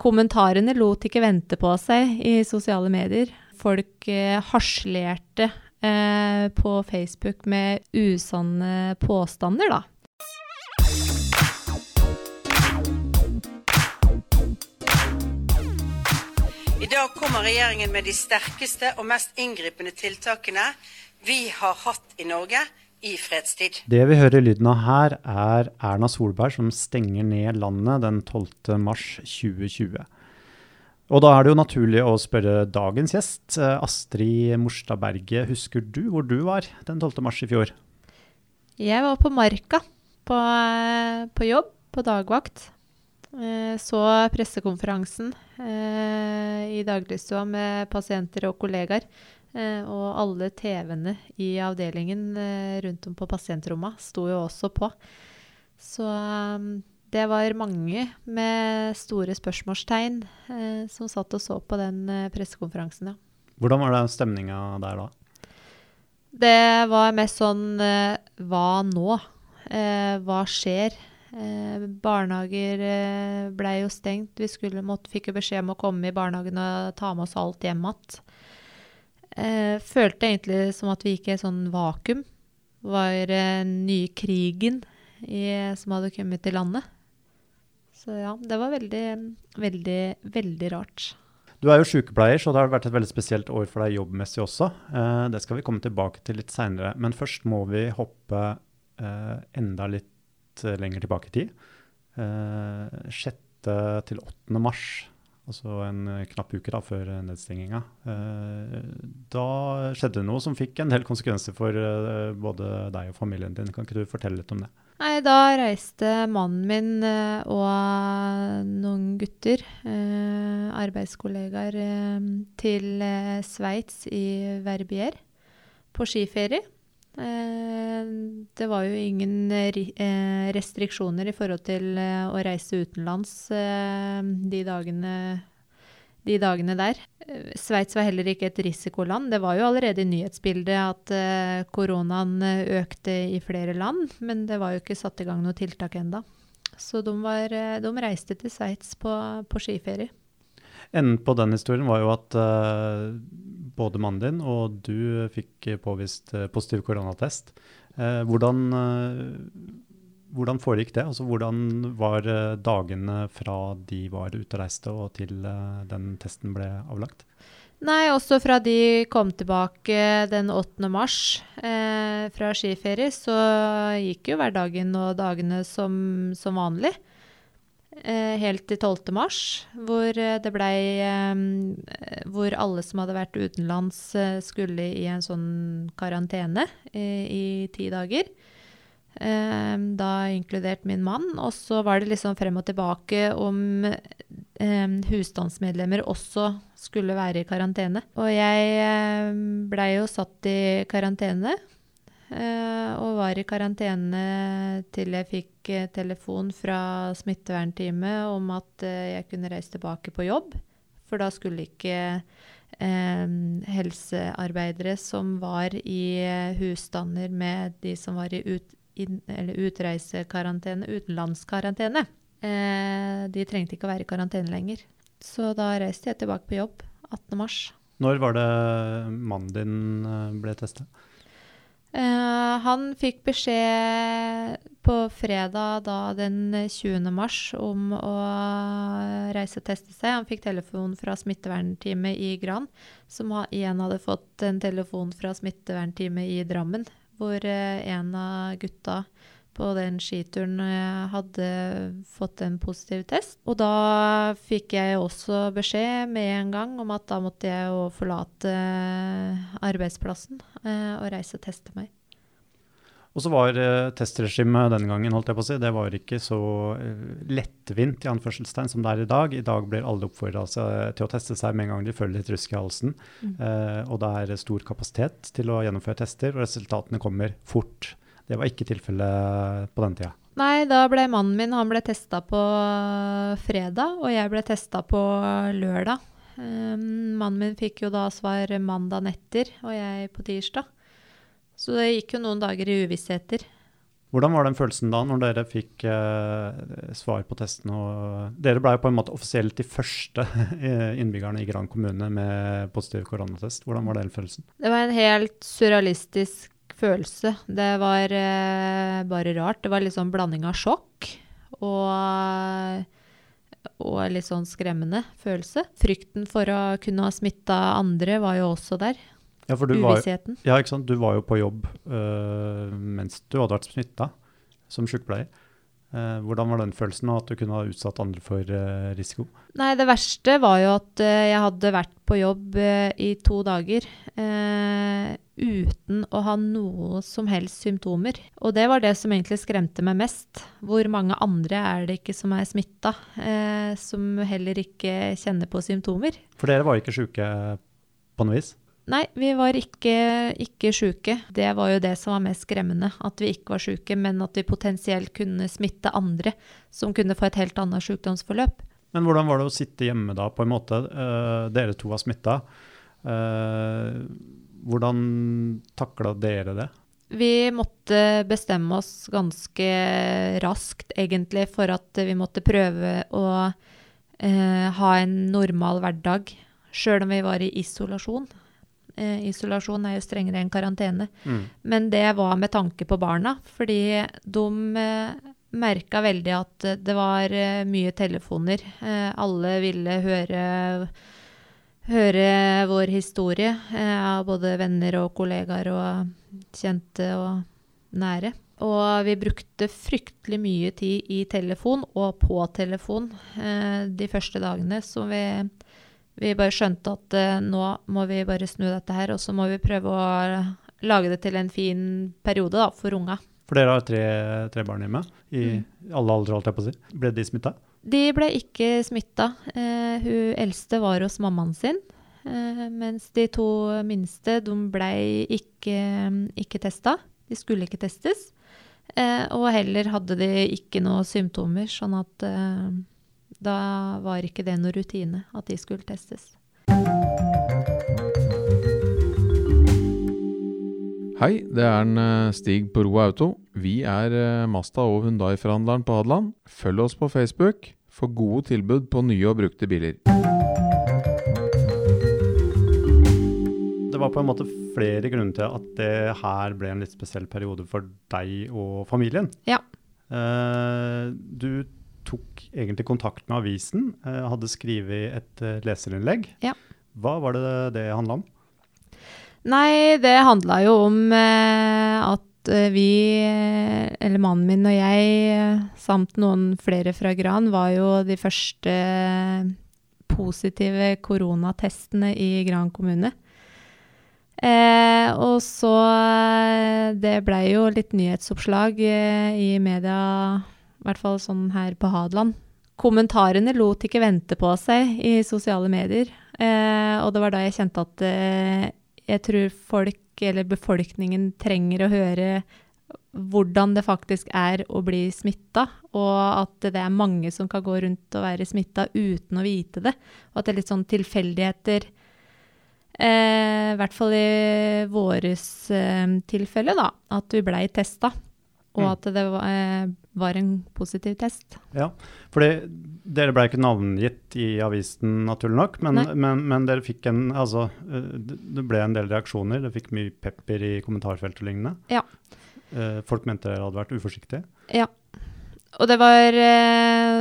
kommentarene lot ikke vente på seg i sosiale medier. Folk eh, harselerte eh, på Facebook med usanne påstander, da. I dag kommer regjeringen med de sterkeste og mest inngripende tiltakene vi har hatt i Norge i fredstid. Det vi hører lyden av her, er Erna Solberg som stenger ned landet den 12. mars 2020. Og da er det jo naturlig å spørre dagens gjest, eh, Astrid Morstad Berge. Husker du hvor du var den 12. mars i fjor? Jeg var på Marka på, eh, på jobb, på dagvakt. Eh, så pressekonferansen i dagligstua med pasienter og kollegaer. Eh, og alle TV-ene i avdelingen eh, rundt om på pasientrommet sto jo også på. Så um, det var mange med store spørsmålstegn eh, som satt og så på den pressekonferansen, ja. Hvordan var det stemninga der da? Det var mest sånn Hva nå? hva skjer? barnehager eh, blei jo stengt. Vi skulle, måtte, fikk jo beskjed om å komme i barnehagen og ta med oss alt hjem igjen. Eh, følte egentlig som at vi gikk i et sånn vakuum. Det var eh, nye krigen i, som hadde kommet til landet. Så ja, det var veldig, veldig, veldig rart. Du er jo sykepleier, så det har vært et veldig spesielt år for deg jobbmessig også. Eh, det skal vi komme tilbake til litt seinere. Men først må vi hoppe eh, enda litt eh, lenger tilbake i tid. 6. Eh, til 8. mars altså en eh, knapp uke da, før eh, nedstenginga. Eh, da skjedde det noe som fikk en del konsekvenser for både deg og familien din. Kan ikke du fortelle litt om det? Nei, da reiste mannen min og noen gutter, arbeidskollegaer, til Sveits i Verbier på skiferie. Det var jo ingen restriksjoner i forhold til å reise utenlands de dagene, de dagene der. Sveits var heller ikke et risikoland. Det var jo allerede i nyhetsbildet at koronaen økte i flere land, men det var jo ikke satt i gang noe tiltak enda. Så de, var, de reiste til Sveits på, på skiferie. Enden på den historien var jo at uh, både mannen din og du fikk påvist uh, positiv koronatest. Uh, hvordan, hvordan, foregikk det? Altså, hvordan var dagene fra de var ute og reiste og til den testen ble avlagt? Nei, også fra de kom tilbake den 8. mars eh, fra skiferie, så gikk jo hverdagen og dagene som, som vanlig. Eh, helt til 12. mars, hvor eh, det blei eh, Hvor alle som hadde vært utenlands, skulle i en sånn karantene i ti dager. Da inkludert min mann. Og så var det liksom frem og tilbake om husstandsmedlemmer også skulle være i karantene. Og jeg blei jo satt i karantene Eh, og var i karantene til jeg fikk eh, telefon fra smittevernteamet om at eh, jeg kunne reise tilbake på jobb. For da skulle ikke eh, helsearbeidere som var i husstander med de som var i ut, in, utreisekarantene, utenlandskarantene, eh, de trengte ikke å være i karantene lenger. Så da reiste jeg tilbake på jobb 18.3. Når var det mannen din ble testa? Eh, han fikk beskjed på fredag da den 20. mars om å reise og teste seg. Han fikk telefon fra smittevernteamet i Gran, som igjen hadde fått en telefon fra smittevernteamet i Drammen, hvor uh, en av gutta på den skituren eh, hadde fått en positiv test. Og da fikk jeg også beskjed med en gang om at da måtte jeg jo forlate eh, arbeidsplassen eh, og reise og teste meg. Og så var testregimet den gangen, holdt jeg på å si, det var ikke så lettvint i anførselstegn som det er i dag. I dag blir alle oppfordra til å teste seg med en gang de føler litt rusk i halsen. Mm. Eh, og det er stor kapasitet til å gjennomføre tester, og resultatene kommer fort. Det var ikke tilfellet på den tida. Nei, da ble mannen min han ble testa på fredag, og jeg ble testa på lørdag. Um, mannen min fikk jo da svar mandag etter, og jeg på tirsdag. Så det gikk jo noen dager i uvissheter. Hvordan var den følelsen da, når dere fikk eh, svar på testen? Og dere ble jo på en måte offisielt de første innbyggerne i Gran kommune med positiv koronatest. Hvordan var den følelsen? Det var en helt surrealistisk følelse. Det var eh, bare rart. Det var litt sånn blanding av sjokk og, og litt sånn skremmende følelse. Frykten for å kunne ha smitta andre var jo også der. Ja, for du var, ja, ikke sant? Du var jo på jobb uh, mens du hadde vært smitta som sykepleier. Uh, hvordan var den følelsen, av at du kunne ha utsatt andre for uh, risiko? Nei, det verste var jo at uh, jeg hadde vært på jobb i to dager uten å ha noe som helst symptomer. Og det var det som egentlig skremte meg mest. Hvor mange andre er det ikke som er smitta, som heller ikke kjenner på symptomer? For dere var ikke sjuke på noe vis? Nei, vi var ikke, ikke sjuke. Det var jo det som var mest skremmende. At vi ikke var sjuke, men at vi potensielt kunne smitte andre som kunne få et helt annet sykdomsforløp. Men hvordan var det å sitte hjemme da, på en måte? Eh, dere to var smitta. Eh, hvordan takla dere det? Vi måtte bestemme oss ganske raskt, egentlig, for at vi måtte prøve å eh, ha en normal hverdag. Sjøl om vi var i isolasjon. Eh, isolasjon er jo strengere enn karantene. Mm. Men det var med tanke på barna, fordi de eh, merka veldig at det var eh, mye telefoner. Eh, alle ville høre, høre vår historie eh, av både venner og kollegaer og kjente og nære. Og vi brukte fryktelig mye tid i telefon og på telefon eh, de første dagene, så vi vi bare skjønte at uh, nå må vi bare snu dette her, og så må vi prøve å lage det til en fin periode da, for unga. For dere har tre, tre barn hjemme, i alle aldre, holdt jeg på å si. Ble de smitta? De ble ikke smitta. Uh, hun eldste var hos mammaen sin, Uh, mens de to minste de ble ikke, ikke testa. De skulle ikke testes. Eh, og heller hadde de ikke noen symptomer, sånn at eh, da var ikke det noe rutine at de skulle testes. Hei, det er en eh, Stig på Ro Auto. Vi er Masta Mazda og Hundai-forhandleren på Hadeland. Følg oss på Facebook for gode tilbud på nye og brukte biler. Det var på en måte flere grunner til at det her ble en litt spesiell periode for deg og familien. Ja. Uh, du tok egentlig kontakt med avisen, eh, hadde skrevet et eh, leserinnlegg. Ja. Hva var det det handla om? Nei, det handla jo om eh, at vi, eller mannen min og jeg, samt noen flere fra Gran, var jo de første positive koronatestene i Gran kommune. Eh, og så Det blei jo litt nyhetsoppslag i media, i hvert fall sånn her på Hadeland. Kommentarene lot ikke vente på seg i sosiale medier. Eh, og det var da jeg kjente at eh, jeg tror folk, eller befolkningen, trenger å høre hvordan det faktisk er å bli smitta, og at det er mange som kan gå rundt og være smitta uten å vite det. Og at det er litt sånn tilfeldigheter. Eh, I hvert fall i våres eh, tilfelle, da. At vi blei testa. Og Mm. at det var, eh, var en positiv test. Ja, fordi dere ble ikke navngitt i avisen, naturlig nok, men, men, men dere fikk en Altså, eh, det ble en del reaksjoner. Dere fikk mye pepper i kommentarfelt og lignende. Ja. Eh, folk mente dere hadde vært uforsiktige. Ja. Og det var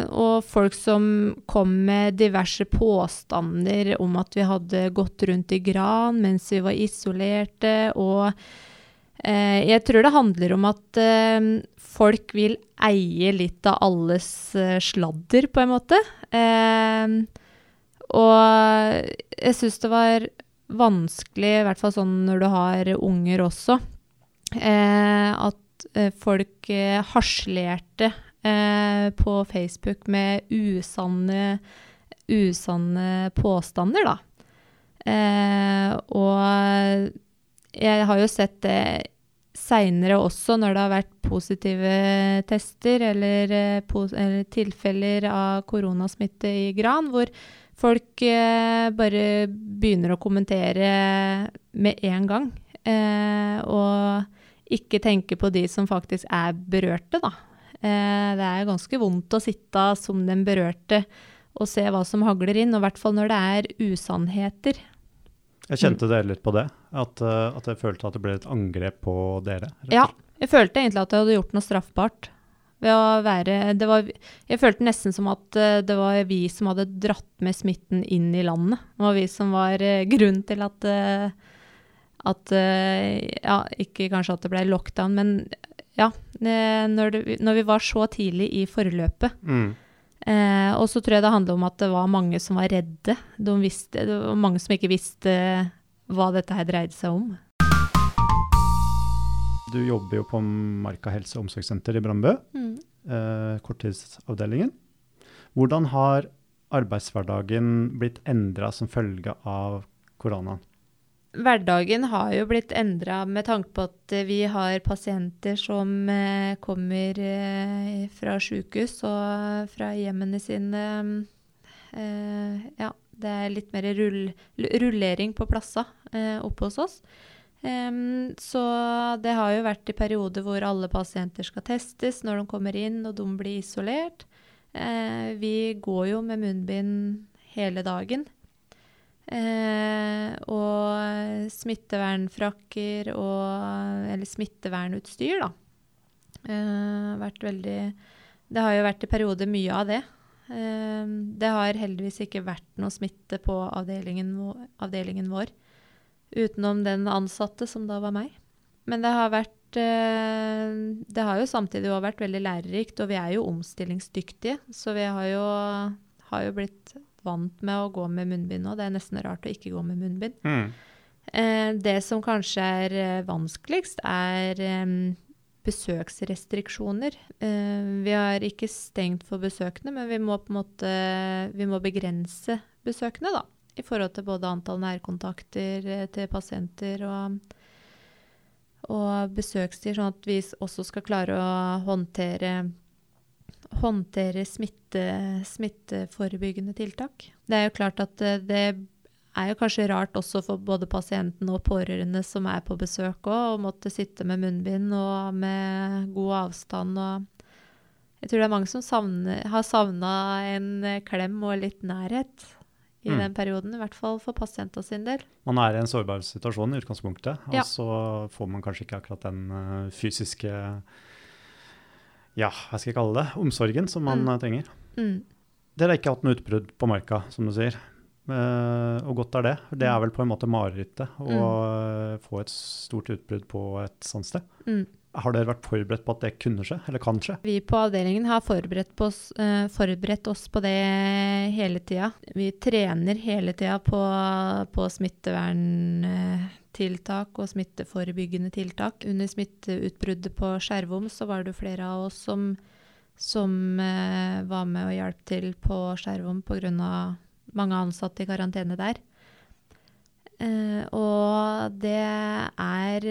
Og folk som kom med diverse påstander om at vi hadde gått rundt i gran mens vi var isolerte, og jeg tror det handler om at eh, folk vil eie litt av alles eh, sladder, på en måte. Eh, og jeg syns det var vanskelig, i hvert fall sånn når du har unger også, eh, at eh, folk eh, harselerte eh, på Facebook med usanne, usanne påstander, da. Eh, og jeg har jo sett det seinere også, når det har vært positive tester eller, eh, eller tilfeller av koronasmitte i Gran, hvor folk eh, bare begynner å kommentere med en gang. Eh, og ikke tenke på de som faktisk er berørte, da. Eh, det er ganske vondt å sitte som den berørte og se hva som hagler inn, og i hvert fall når det er usannheter. Jeg kjente dere litt på det, at, uh, at jeg følte at det ble et angrep på dere. Ja, jeg følte egentlig at jeg hadde gjort noe straffbart. Ved å være det var, Jeg følte nesten som at eh, det var vi som hadde dratt med smitten inn i landet. Det var vi som var uh, grunnen til at eh, at eh, Ja, ikke kanskje at det ble lockdown, men ja. eh, når, det, når vi var så tidlig i forløpet. Mm. Eh, og så tror jeg det handler om at det var mange som var redde. De visste, det var mange som ikke visste hva dette her dreide seg om. Du jobber jo på Marka helse- og omsorgssenter i Brandbø, eh, korttidsavdelingen. Hvordan har arbeidshverdagen blitt endra som følge av koronaen? Hverdagen har jo blitt endra med tanke på at vi har pasienter som eh, kommer eh, fra sykehus og fra hjemmene sine. Eh, ja, det er litt mer rull, rullering på plasser eh, oppe hos oss. Um, så det har jo vært i perioder hvor alle pasienter skal testes når de kommer inn og de blir isolert. Uh, vi går jo med munnbind hele dagen. Eh, og smittevernfrakker og Eller smittevernutstyr, da. Eh, veldig Det har jo vært i perioder mye av det. Eh, det har heldigvis ikke vært noe smitte på avdelingen, avdelingen vår. Utenom den ansatte, som da var meg. Men det har vært eh, Det har jo samtidig òg vært veldig lærerikt, og vi er jo omstillingsdyktige. Så vi har jo, har jo blitt vant med å gå med munnbind nå. Det er nesten rart å ikke gå med munnbind. Eh, det som kanskje er eh, vanskeligst, er eh, besøksrestriksjoner. Eh, vi har ikke stengt for besøkende, men vi må på en måte vi må begrense besøkende, da. I forhold til både antall nærkontakter eh, til pasienter og, og besøkstid, sånn at vi også skal klare å håndtere håndtere smitte, smitteforebyggende tiltak. Det er jo klart at eh, det er jo kanskje rart også for både pasienten og pårørende som er på besøk òg, å måtte sitte med munnbind og med god avstand og Jeg tror det er mange som savner, har savna en eh, klem og litt nærhet i Mm. den perioden, i hvert fall for pasienten sin del. Man er i en sårbar situasjon i utgangspunktet, Ja. og så får man kanskje ikke akkurat den eh, fysiske ja, hva skal jeg kalle det, omsorgen som man Mm. eh, trenger. Mm. Dere har ikke hatt noe utbrudd på marka, som du sier. Uh, og godt er det. Det er vel på en måte marerittet å eh, få et stort utbrudd på et sånt sted. Mm. Har dere vært forberedt på at det kunne skje, eller kan skje? Vi på avdelingen har forberedt, oss, uh, forberedt oss på det hele tida. Vi trener hele tida på, på smitteverntiltak og smitteforebyggende tiltak. Under smitteutbruddet på Skjervom så var det flere av oss som, som uh, var med og hjalp til på Skjervom pga. mange ansatte i karantene der. Uh, og det er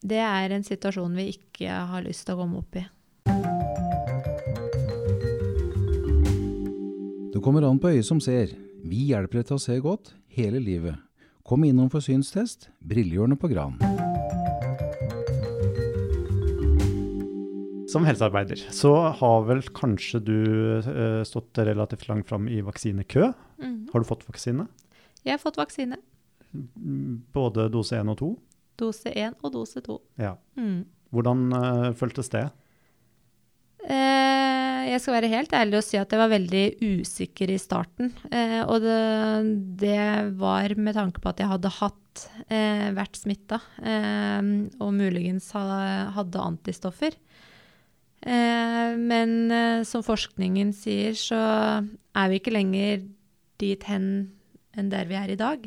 det er en situasjon vi ikke har lyst til å komme opp i. Det kommer an på øyet som ser. Vi hjelper deg til å se godt hele livet. Kom innom for synstest. Brillehjørnet på Gran. Som helsearbeider så har vel kanskje du uh, stått relativt langt fram i vaksinekø. Har du fått vaksine? Jeg har fått vaksine. Mm, Både dose 1 og 2? Dose 1 og dose 2. Ja. Mm. Hvordan uh, føltes det? Eh, jeg skal være helt ærlig og si at jeg var veldig usikker i starten. Eh, og det, det var med tanke på at jeg hadde hatt, eh, vært smitta, eh, og muligens hadde antistoffer. Eh, men som forskningen sier, så er vi ikke lenger dit hen enn der vi er i dag.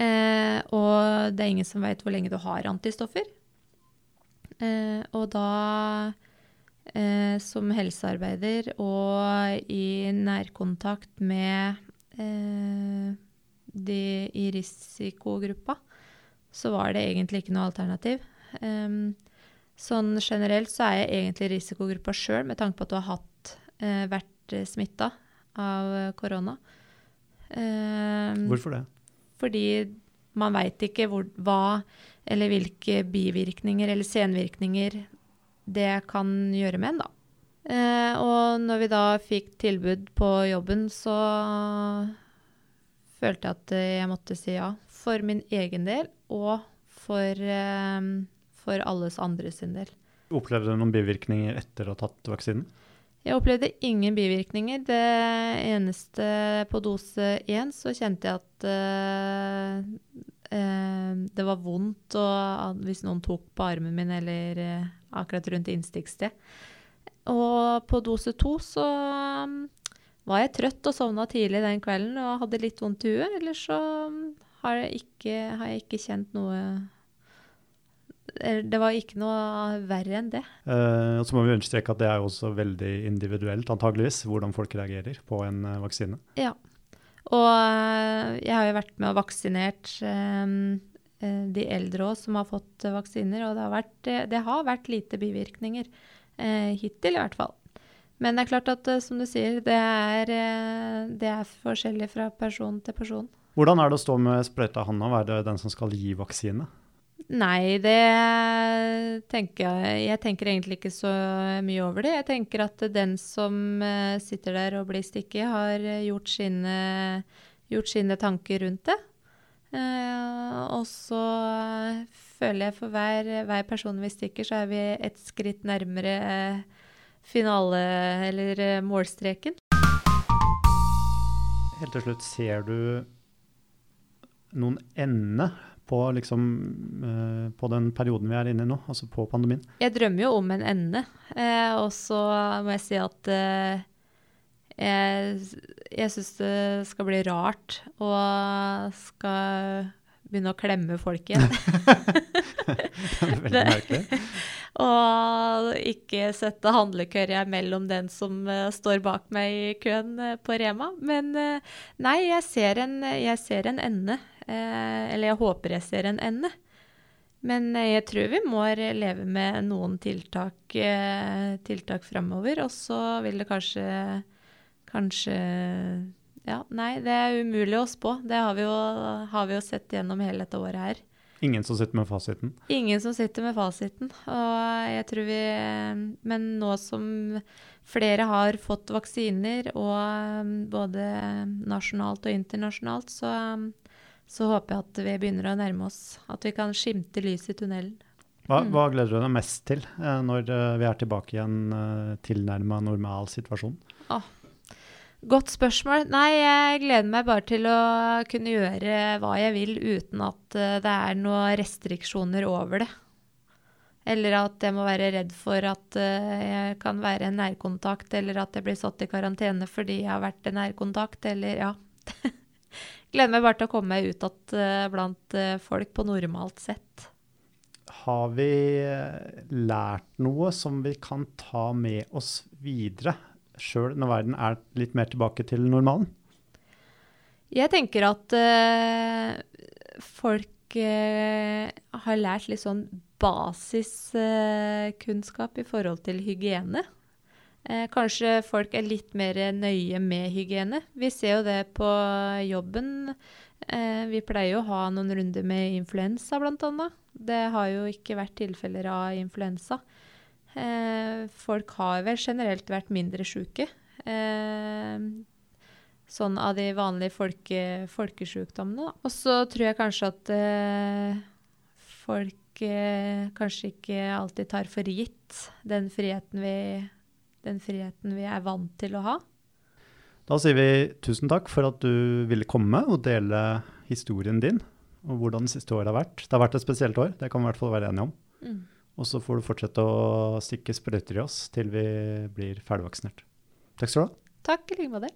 Eh, og det er ingen som vet hvor lenge du har antistoffer. Eh, og da, eh, som helsearbeider og i nærkontakt med eh, de i risikogruppa, så var det egentlig ikke noe alternativ. Em, sånn generelt så er jeg egentlig risikogruppa sjøl, med tanke på at du har hatt, eh, vært smitta av korona. Hvorfor det? Fordi man veit ikke hvor, hva eller hvilke bivirkninger eller senvirkninger det kan gjøre med en, da. Eh, og når vi da fikk tilbud på jobben, så følte jeg at jeg måtte si ja. For min egen del, og for, eh, for alles andre sin del. Opplevde du noen bivirkninger etter å ha tatt vaksinen? Jeg opplevde ingen bivirkninger. Det eneste på dose én så kjente jeg at uh, det var vondt og, hvis noen tok på armen min eller uh, akkurat rundt innstikksted. Og på dose to så um, var jeg trøtt og sovna tidlig den kvelden og hadde litt vondt i huet. Ellers så um, har jeg ikke, har jeg ikke kjent noe det var ikke noe verre enn det. Eh, og så må vi understreke at det er også veldig individuelt, antageligvis, hvordan folk reagerer på en uh, vaksine. Ja. Og uh, jeg har jo vært med og vaksinert de eldre òg som har fått vaksiner, og det har vært, det har vært lite bivirkninger. hittil, i hvert fall. Men det er klart at, som du sier, det er, det er forskjellig fra person til person. Hvordan er det å stå med sprøyta i hånda og være den som skal gi vaksine? Nei, det tenker jeg Jeg tenker egentlig ikke så mye over det. Jeg tenker at den som eh, sitter der og blir stikket, har gjort sine, gjort sine tanker rundt det. Uh, og så føler jeg for hver, hver, person vi stikker, så er vi et skritt nærmere finale, eller målstreken. Helt til slutt, ser du noen ende på, liksom, uh, på, den perioden vi er inne i nå, altså på pandemien? Jeg drømmer jo om en ende. uh, og så må jeg si at uh, jeg, jeg syns det skal bli rart å skal begynne å klemme folk igjen. Veldig merkelig. og ikke sette handlekørja mellom den som uh, står bak meg i køen uh, på Rema. Men uh, nei, jeg ser en, jeg ser en ende. Eller jeg håper jeg ser en ende. Men jeg tror vi må leve med noen tiltak, tiltak framover. Og så vil det kanskje, kanskje Ja, nei, det er umulig å spå. Det har vi jo, har vi jo sett gjennom hele dette året her. Ingen som sitter med fasiten? Ingen som sitter med fasiten. Og jeg tror vi Men nå som flere har fått vaksiner, og både nasjonalt og internasjonalt, så, så håper jeg at vi begynner å nærme oss. At vi kan skimte lys i tunnelen. Hva, mm. hva gleder du deg mest til eh, når eh, vi er tilbake i en eh, tilnærma normal situasjon? Oh, Godt spørsmål. Nei, jeg gleder meg bare til å kunne gjøre hva jeg vil uten at eh, det er noen restriksjoner over det. Eller at jeg må være redd for at eh, jeg kan være en nærkontakt, eller at jeg blir satt i karantene fordi jeg har vært en nærkontakt, eller ja. gleder meg bare til å komme meg ut igjen eh, blant folk på normalt sett. Har vi lært noe som vi kan ta med oss videre? sjøl når verden er litt mer tilbake til normalen? Jeg tenker at uh, folk uh, har lært litt sånn basiskunnskap uh, i forhold til hygiene. Kanskje folk er litt mer nøye med hygiene. Vi ser jo det på jobben. vi pleier jo å ha noen runder med influensa, bl.a. Det har jo ikke vært tilfeller av influensa. Eh, folk har vel generelt vært mindre sjuke. Eh, sånn av de vanlige folke, folkesjukdommene. Og så tror jeg kanskje at eh, folk eh, kanskje ikke alltid tar for gitt den friheten, vi, den friheten vi er vant til å ha. Da sier vi tusen takk for at du ville komme og dele historien din, og hvordan det siste året har vært. Det har vært et spesielt år, det kan vi i hvert fall være enige om. Mm. Og så får du fortsette å stikke sprøyter i oss til vi blir ferdigvaksinert. Takk skal du ha. Takk i like måte.